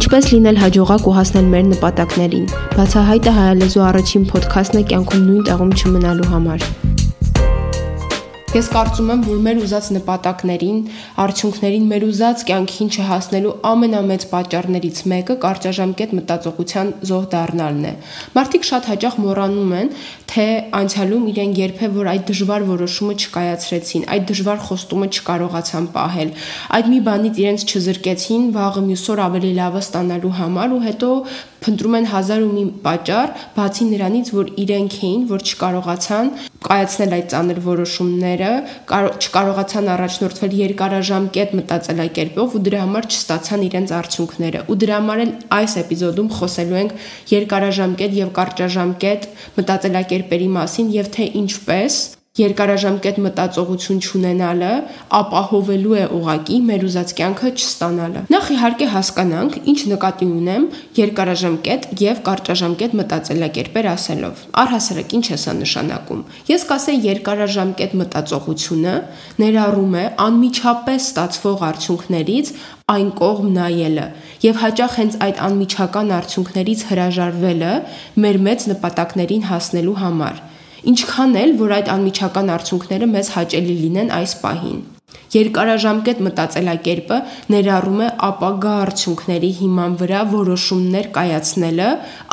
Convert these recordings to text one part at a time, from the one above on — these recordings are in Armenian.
Ինչպես լինել հաջողակ ու հասնել մեր նպատակներին։ Բացահայտը հայալեզու առաջին ոդքասթն է կյանքում նույն տեղում չմնալու համար։ Ես կարծում եմ, որ մեր ուզած նպատակներին, արդյունքներին, մեր ուզած կյանքին չհասնելու ամենամեծ պատճառներից մեկը կարճաժամկետ մտածողության զոհ դառնալն է։ Մարդիկ շատ հաճախ մոռանում են, թե անցյալում իրեն երբե որ այդ դժվար որոշումը չկայացրեցին, այդ դժվար խոստումը չկարողացան պահել, այդ մի բանից իրենց չզրկեցին վաղը մյուս օր ավելի լավը ստանալու համար ու հետո փնտրում են հազար ու մի պատճառ, բացի նրանից, որ իրենք էին, որ չկարողացան կայացնել այդ ծանր որոշումները, չկարողացան առաջնորդվել երկարաժամկետ մտածելակերպով ու դրա համար չստացան իրենց արդյունքները։ Ու դրա համար էլ այս էպիզոդում խոսելու ենք երկարաժամկետ եւ կարճաժամկետ մտածելակերպերի մասին եւ թե ինչպես երկարաժամկետ մտածողություն չունենալը ապահովելու է ուղակի մեր ուզած կյանքը չստանալը։ Նախ իհարկե հասկանանք, ինչ նկատի ունեմ երկարաժամկետ եւ կարճաժամկետ մտածելակերպեր ասելով։ Առհասարակ ինչ է սա նշանակում։ Ես կասեի երկարաժամկետ մտածողությունը ներառում է անմիջապես ստացվող արդյունքներից այն կողմ նայելը եւ հաճախ հենց այդ անմիջական արդյունքներից հրաժարվելը մեր մեծ նպատակներին հասնելու համար ինչքան էլ որ այդ անմիջական արդյունքները մեզ հաճելի լինեն այս պահին։ Երկարաժամկետ մտածելակերպը ներառում է ապագա արդյունքների հիման վրա որոշումներ կայացնելը,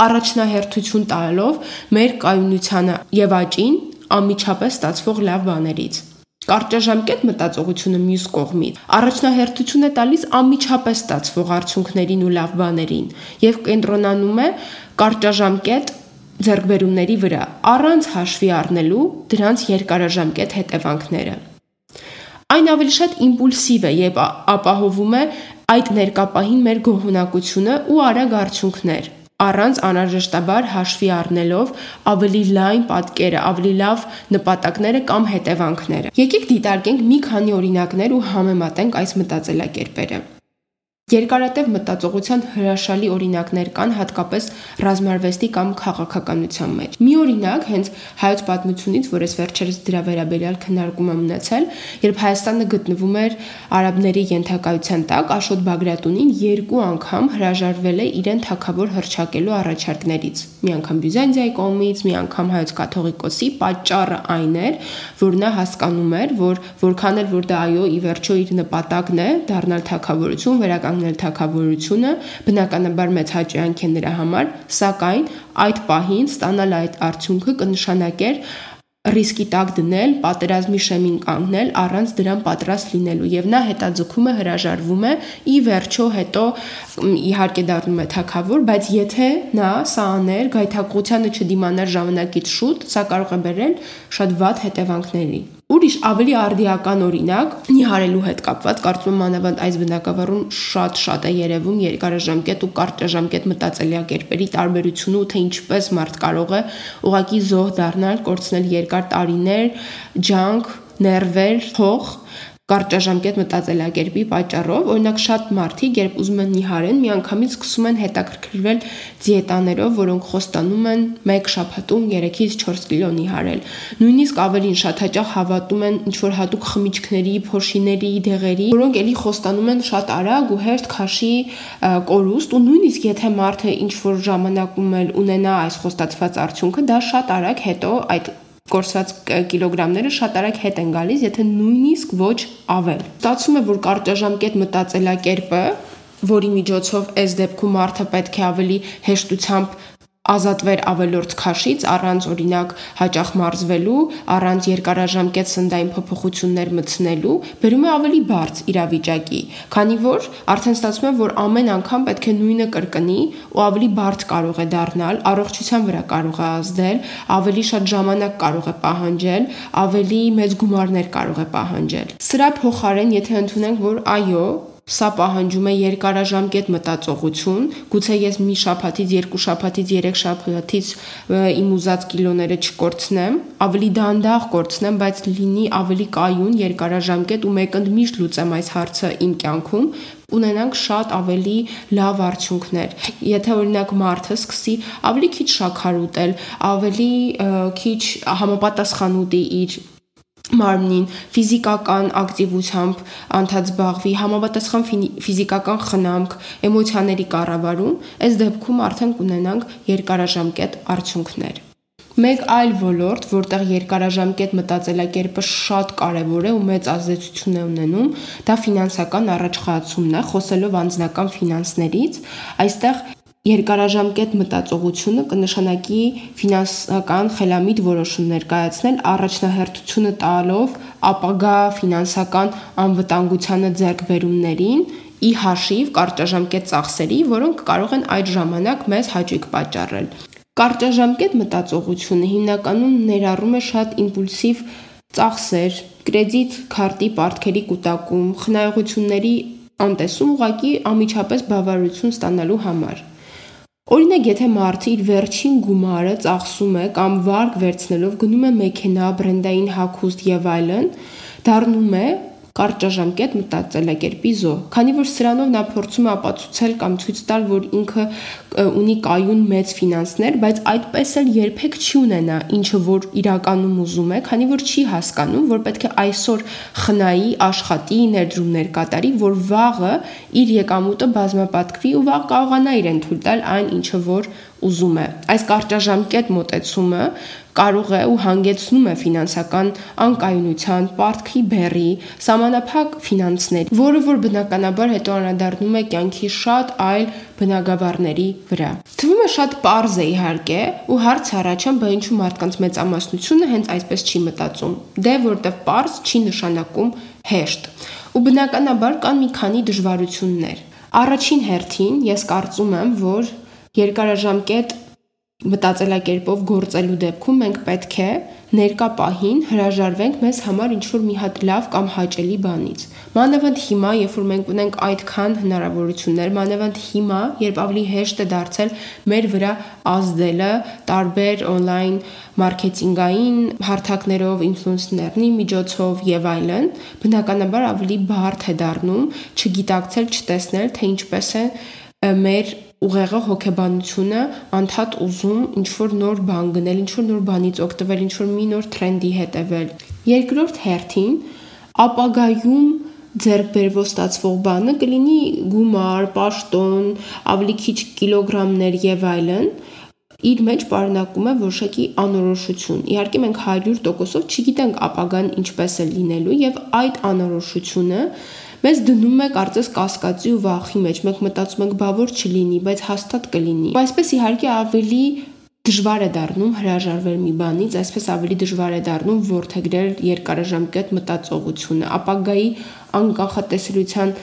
առաջնահերթություն տալով մեր կայունությանը եւ աճին անմիջապես ստացվող լավ բաներից։ Կարճաժամկետ մտածողությունը մյուս կողմից. Առաջնահերթություն է տալիս անմիջապես ստացվող արդյունքներին ու լավ բաներին եւ կենտրոնանում է կարճաժամկետ ձեռքբերումների վրա, առանց հաշվի առնելու դրանց երկարաժամկետ հետևանքները։ Այն ավելի շատ իմպուլսիվ է եւ ապահովում է այդ ներկապահին մեր գոհունակությունը ու արագ արդյունքներ առանց անհրաժեշտաբար հաշվի առնելով ավելի լայն պատկերը, ավելի լավ նպատակները կամ հետևանքները։ Եկեք դիտարկենք մի քանի օրինակներ ու համեմատենք այս մտածելակերպերը։ Երկարատև մտածողության հրաշալի օրինակներ կան հատկապես ռազմարվեստի կամ քաղաքականության մեջ։ Մի օրինակ հենց հայոց պատմությունից, որ ես վերջերս դրա վերաբերյալ քննարկում եմ ունեցել, երբ Հայաստանը գտնվում էր արաբների ենթակայության տակ, Աշոտ Բագրատունին երկու անգամ հրաժարվել է իրեն թակավոր հրճակելու առաջարկներից։ Մի անգամ Բյուզանդիայի կողմից, մի անգամ հայոց կաթողիկոսի պատճառը այն էր, որ նա հասկանում էր, որ որքան էլ որ դա այո, ի վերջո իր նպատակն է դառնալ թակավորություն, վերական կանգնել թակավորությունը, բնականաբար մեծ հաճույք է նրա համար, սակայն այդ պահին ստանալ այդ արդյունքը կնշանակեր ռիսկի տակ դնել, պատերազմի շեմին կանգնել առանց դրան պատրաստ լինելու եւ նա հետաձգում է հրաժարվում է ի վերջո հետո իհարկե դառնում է թակավոր, բայց եթե նա սա աներ, գայթակղությանը չդիմանար ժամանակից շուտ, սա կարող է բերել շատ վատ հետևանքների։ Ուրիշ ավելի արդիական օրինակ նիհարելու հետ կապված կարծում եմ մանավանդ այս բնակավարում շատ-շատ է երևում երկարաժամկետ ու կարճաժամկետ մտածելակերպերի տարբերությունը ու թե ինչպես մարդ կարող է ուղակի զոհ դառնալ, կորցնել երկար տարիներ, ջանք, ներվեր, փող կարճաժամկետ մտածելակերպի պատճառով, օրինակ շատ մարդիկ, երբ ուզում են նիհարեն, միանգամից սկսում են հետաքրքրվել դիետաներով, որոնք խոստանում են 1 շաբաթում 3-ից 4 կիլո նիհարել։ Նույնիսկ ավելին շատ հաճախ հավատում են ինչ որ հատուկ խմիչքների, փոշիների, դեղերի, որոնք էլի խոստանում են շատ արագ ու հերթ քաշի կորուստ ու նույնիսկ եթե մարդը ինչ որ ժամանակում էլ ունենա այս խոստացված արդյունքը, դա շատ արագ հետո այդ կորսված կիլոգրամները շատ արագ հետ են գալիս, եթե նույնիսկ ոչ ավել։ Ստացվում է, որ կարճաժամկետ մտածելակերպը որի միջոցով այս դեպքում մարդը պետք է ավելի հեշտությամբ ազատվեր ավելորդ քաշից առանց օրինակ հաճախ մարզվելու, առանց երկարաժամկետ սննդային փոփոխություններ մտցնելու, բերում է ավելի բարձ իրավիճակի, քանի որ արդեն ստացվում է, որ ամեն անգամ պետք է նույնը կրկնի ու ավելի բարձ կարող է դառնալ, առողջության վրա կարող է ազդել, ավելի շատ ժամանակ կարող է պահանջել, ավելի մեծ գումարներ կարող է պահանջել։ Սրա փոխարեն, եթե ընդունենք, որ այո, Սա պահանջում է երկարաժամկետ մտածողություն, գուցե ես մի շաբաթից, երկու շաբաթից, երեք շաբաթից իմ ուզած կիլոները չկորցնեմ, ավելի դանդաղ կորցնեմ, բայց լինի ավելի կայուն, երկարաժամկետ ու մեկընդմիշտ լուծեմ այս հարցը իմ կյանքում, ունենանք շատ ավելի լավ արդյունքներ։ Եթե օրինակ մարդը սկսի ավելի քիչ շաքար ուտել, ավելի քիչ համապատասխան ուտի իր մարմնին ֆիզիկական ակտիվությամբ անդածբաղվի, համապատասխան ֆիզիկական խնամք, էմոցիաների կառավարում, այս դեպքում արդեն կունենանք երկարաժամկետ արդյունքներ։ Մեկ այլ ոլորտ, որտեղ երկարաժամկետ մտածելակերպը շատ կարևոր է ու մեծ ազդեցություն է ունենում, դա ֆինանսական առաջխաղացումն է, խոսելով անձնական ֆինանսներից։ Այստեղ երկարաժամկետ մտածողությունը կնշանակի ֆինանսական խելամիտ որոշումներ կայացնել, առաջնահերթությունը տալով ապագա ֆինանսական անվտանգությանը ձեռքբերումներին ի հաշիվ կարճաժամկետ ծախսերի, որոնք կարող են այդ ժամանակ մեզ հաճույք պատճառել։ Կարճաժամկետ մտածողությունը հիմնականում ներառում է շատ իմպուլսիվ ծախսեր, կրեդիտ քարտի պարտքերի կուտակում, խնայողությունների անտեսում ուղակի անմիջապես բավարարություն ստանալու համար։ Օրինակ, եթե մարդը իր վերջին գումարը ծախսում է կամ վարկ վերցնելով գնում է մեքենա, բրենդային հագուստ եւ այլն, դառնում է կարճաժամկետ մտածելակերպի զոհ, քանի որ սրանով նա փորձում է ապացուցել կամ ցույց տալ, որ ինքը ունի կայուն մեծ ֆինանսներ, բայց այդպես էլ երբեք չի ունենա ինչը որ իրականում ուզում է, քանի որ չի հասկանում, որ պետք է այսօր խնայի, աշխատի, ներդրումներ կատարի, որ վաղը իր եկամուտը բազմապատկվի ու վաղ կարողանա իրեն թույլ տալ այն ինչը որ ուզում է։ Այս կարճաժամկետ մոտեցումը կարող է ու հանգեցնում է ֆինանսական անկայունության, պարտքի բեռի, սահմանափակ ֆինանսների, որը որ բնականաբար հետո անդրադառնում է կյանքի շատ այլ բնագավառների վրա։ Թվում է շատ པարզ է իհարկե, ու հարց առաջան, բա ինչու մարդկանց մեծամասնությունը հենց այսպես չի մտածում։ Դե որտեվ པարզ չի նշանակում հեշտ։ Ու բնականաբար կան մի քանի դժվարություններ։ Առաջին հերթին ես կարծում եմ, որ երկարաժամկետ մտածելակերպով գործելու դեպքում մենք պետք է ներկա պահին հրաժարվենք մեզ համար ինչ-որ մի հատ լավ կամ հաճելի բանից։ Մանավանդ հիմա, երբ որ մենք ունենք այդքան հնարավորություններ, մանավանդ հիմա, երբ ավելի հեշտ է դարձել մեր վրա ազդելը տարբեր on-line մարքեթինգային հարթակներով, ինֆլուենսերների միջոցով եւ այլն, բնականաբար ավելի բարդ է դառնում չգիտակցել, չտեսնել, թե ինչպես է մեր ուղեղը հոգեբանությունը անդադ ուզում ինչ որ նոր բան գնել, ինչ որ նոր բանից օգտվել, ինչ որ մի նոր տրենդի հետևել։ Երկրորդ հերթին ապագայում ձեռք բերվող ստացվող բանը կլինի գումար, պաշտոն, ավելի քիչ կիլոգրամներ եւ այլն, իր մեջ պարունակում է որոշակի անորոշություն։ Իհարկե մենք 100%-ով չգիտենք ապագան ինչպես է լինելու եւ այդ անորոշությունը մեզ դնում է կարծես կասկածի ու վախի մեջ։ Մենք մտածում ենք, բա որ չլինի, բայց հաստատ կլինի։ Այսպես իհարկե ավելի դժվար է դառնում հրաժարվել մի բանից, այսպես ավելի դժվար է դառնում ворթեգրել երկարաժամկետ մտածողությունը, ապագայի անկանխատեսելիության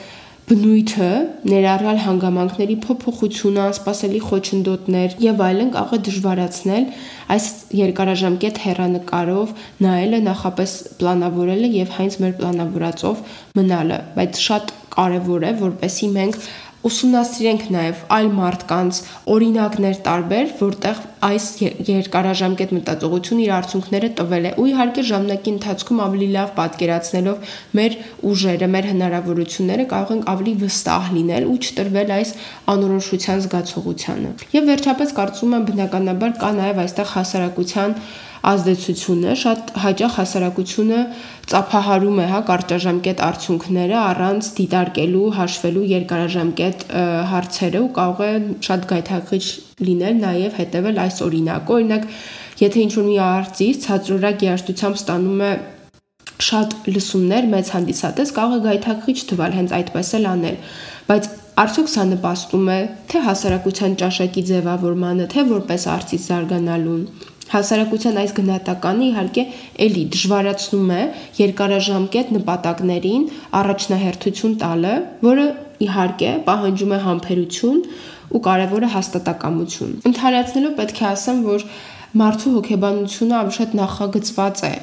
բնույթը, ներառյալ հանգամանքների փոփոխությունը, անսպասելի խոչընդոտներ եւ այլն կարող է դժվարացնել այս երկարաժամկետ հերանեկարով նայելը, նախապես պլանավորելը եւ հենց մեր պլանավորածով մնալը, բայց շատ կարեւոր է, որպեսի մենք ուսումնասիրենք նաև այլ մարդկանց օրինակներ տարբեր, որտեղ այս երկարաժամկետ մտածողությունը իր արդյունքները տվել է։ Ու իհարկե ժամանակի ընթացքում ավելի լավ պատկերացնելով մեր ուժերը, մեր հնարավորությունները կարող ենք ավելի վստահ լինել ու չտրվել այս անորոշության զգացողությանը։ Եվ վերջապես կարծում եմ բնականաբար կա նաև այստեղ հասարակության ազդեցությունը շատ հաճախ հասարակությունը ծափահարում է հա կարճաժամկետ արդյունքները առանց դիտարկելու, հաշվելու երկարաժամկետ հարցերը ու կարող է շատ գայթակղիչ լինել նաև հետևել այս օրինակը։ Օրինակ, եթե ինչ-որ մի արտիստ ցածրորակ երաժշտությամբ ստանում է շատ լսումներ մեծ հանդիսատես կարող է գայթակղիչ թվալ հենց այդպես էլ անել բայց արդյոք սա նպաստում է թե հասարակության ճաշակի ձևավորմանը թե որպես արտիստ զարգանալուն Հասարակության այս գնահատականը իհարկե ելի դժվարացնում է երկարաժամկետ նպատակներին առաջնահերթություն տալը, որը իհարկե պահանջում է համբերություն ու կարևորը հաստատակամություն։ Ընթարացնելով պետք է ասեմ, որ մարդու հոգեբանությունը ավելի շատ նախագծված է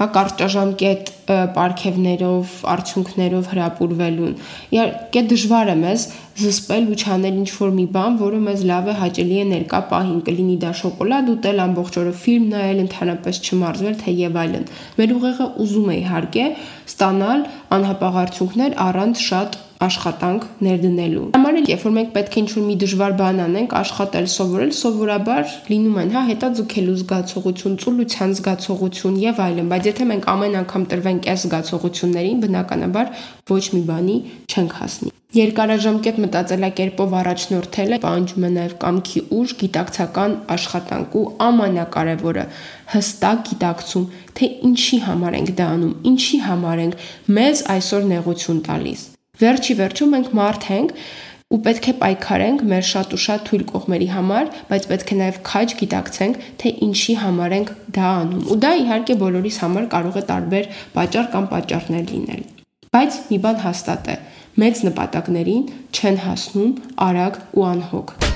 հա կարճաժամկետ պարգևներով, արդյունքներով հրապուրվելուն։ Իհարկե դժվար է մեզ զսպել ու չանել ինչ-որ մի բան, որը մեզ լավ է հաճելի է ներկա պահին, կլինի դա շոկոլադ ուտել, ամբողջ օրը ֆիլմ նայել, ընդհանրապես չմարզվել, թե եւ այլն։ Մեր ուղեղը ուզում է իհարկե ստանալ անհապաղ արդյունքներ առանց շատ աշխատանք ներդնելու։ Համար էլ երբ որ մենք պետք է ինչ-որ մի դժվար բան անենք, աշխատել, սովորել, սովորաբար լինում են, հա, հետաձգելու զգացողություն, ծուլության զգացողություն եւ այլն, բայց եթե մենք ամեն անգամ տրվենք այս զգացողություններին, բնականաբար ոչ մի բանի չենք հասնի։ Երկարաժամկետ մտածելակերպով առաջնորդելը պահանջում է նաև կամքի ուժ, գիտակցական աշխատանք ու ամենակարևորը հստակ գիտակցում, թե ինչի համար ենք դա անում, ինչի համար ենք մեզ այսօր նեղություն տալիս։ Վերջի վերջում մենք մարդ ենք ու պետք է պայքարենք մեր շատ ու շատ թույլ կողմերի համար, բայց պետք է նաև քաջ գիտակցենք, թե ինչի համար ենք դա անում։ Ու դա իհարկե բոլորիս համար կարող է տարբեր պատճառ կամ պատճառներ լինել։ Բայց մի բան հաստատ է, մեծ նպատակներին չեն հասնում արագ ու անհոգ։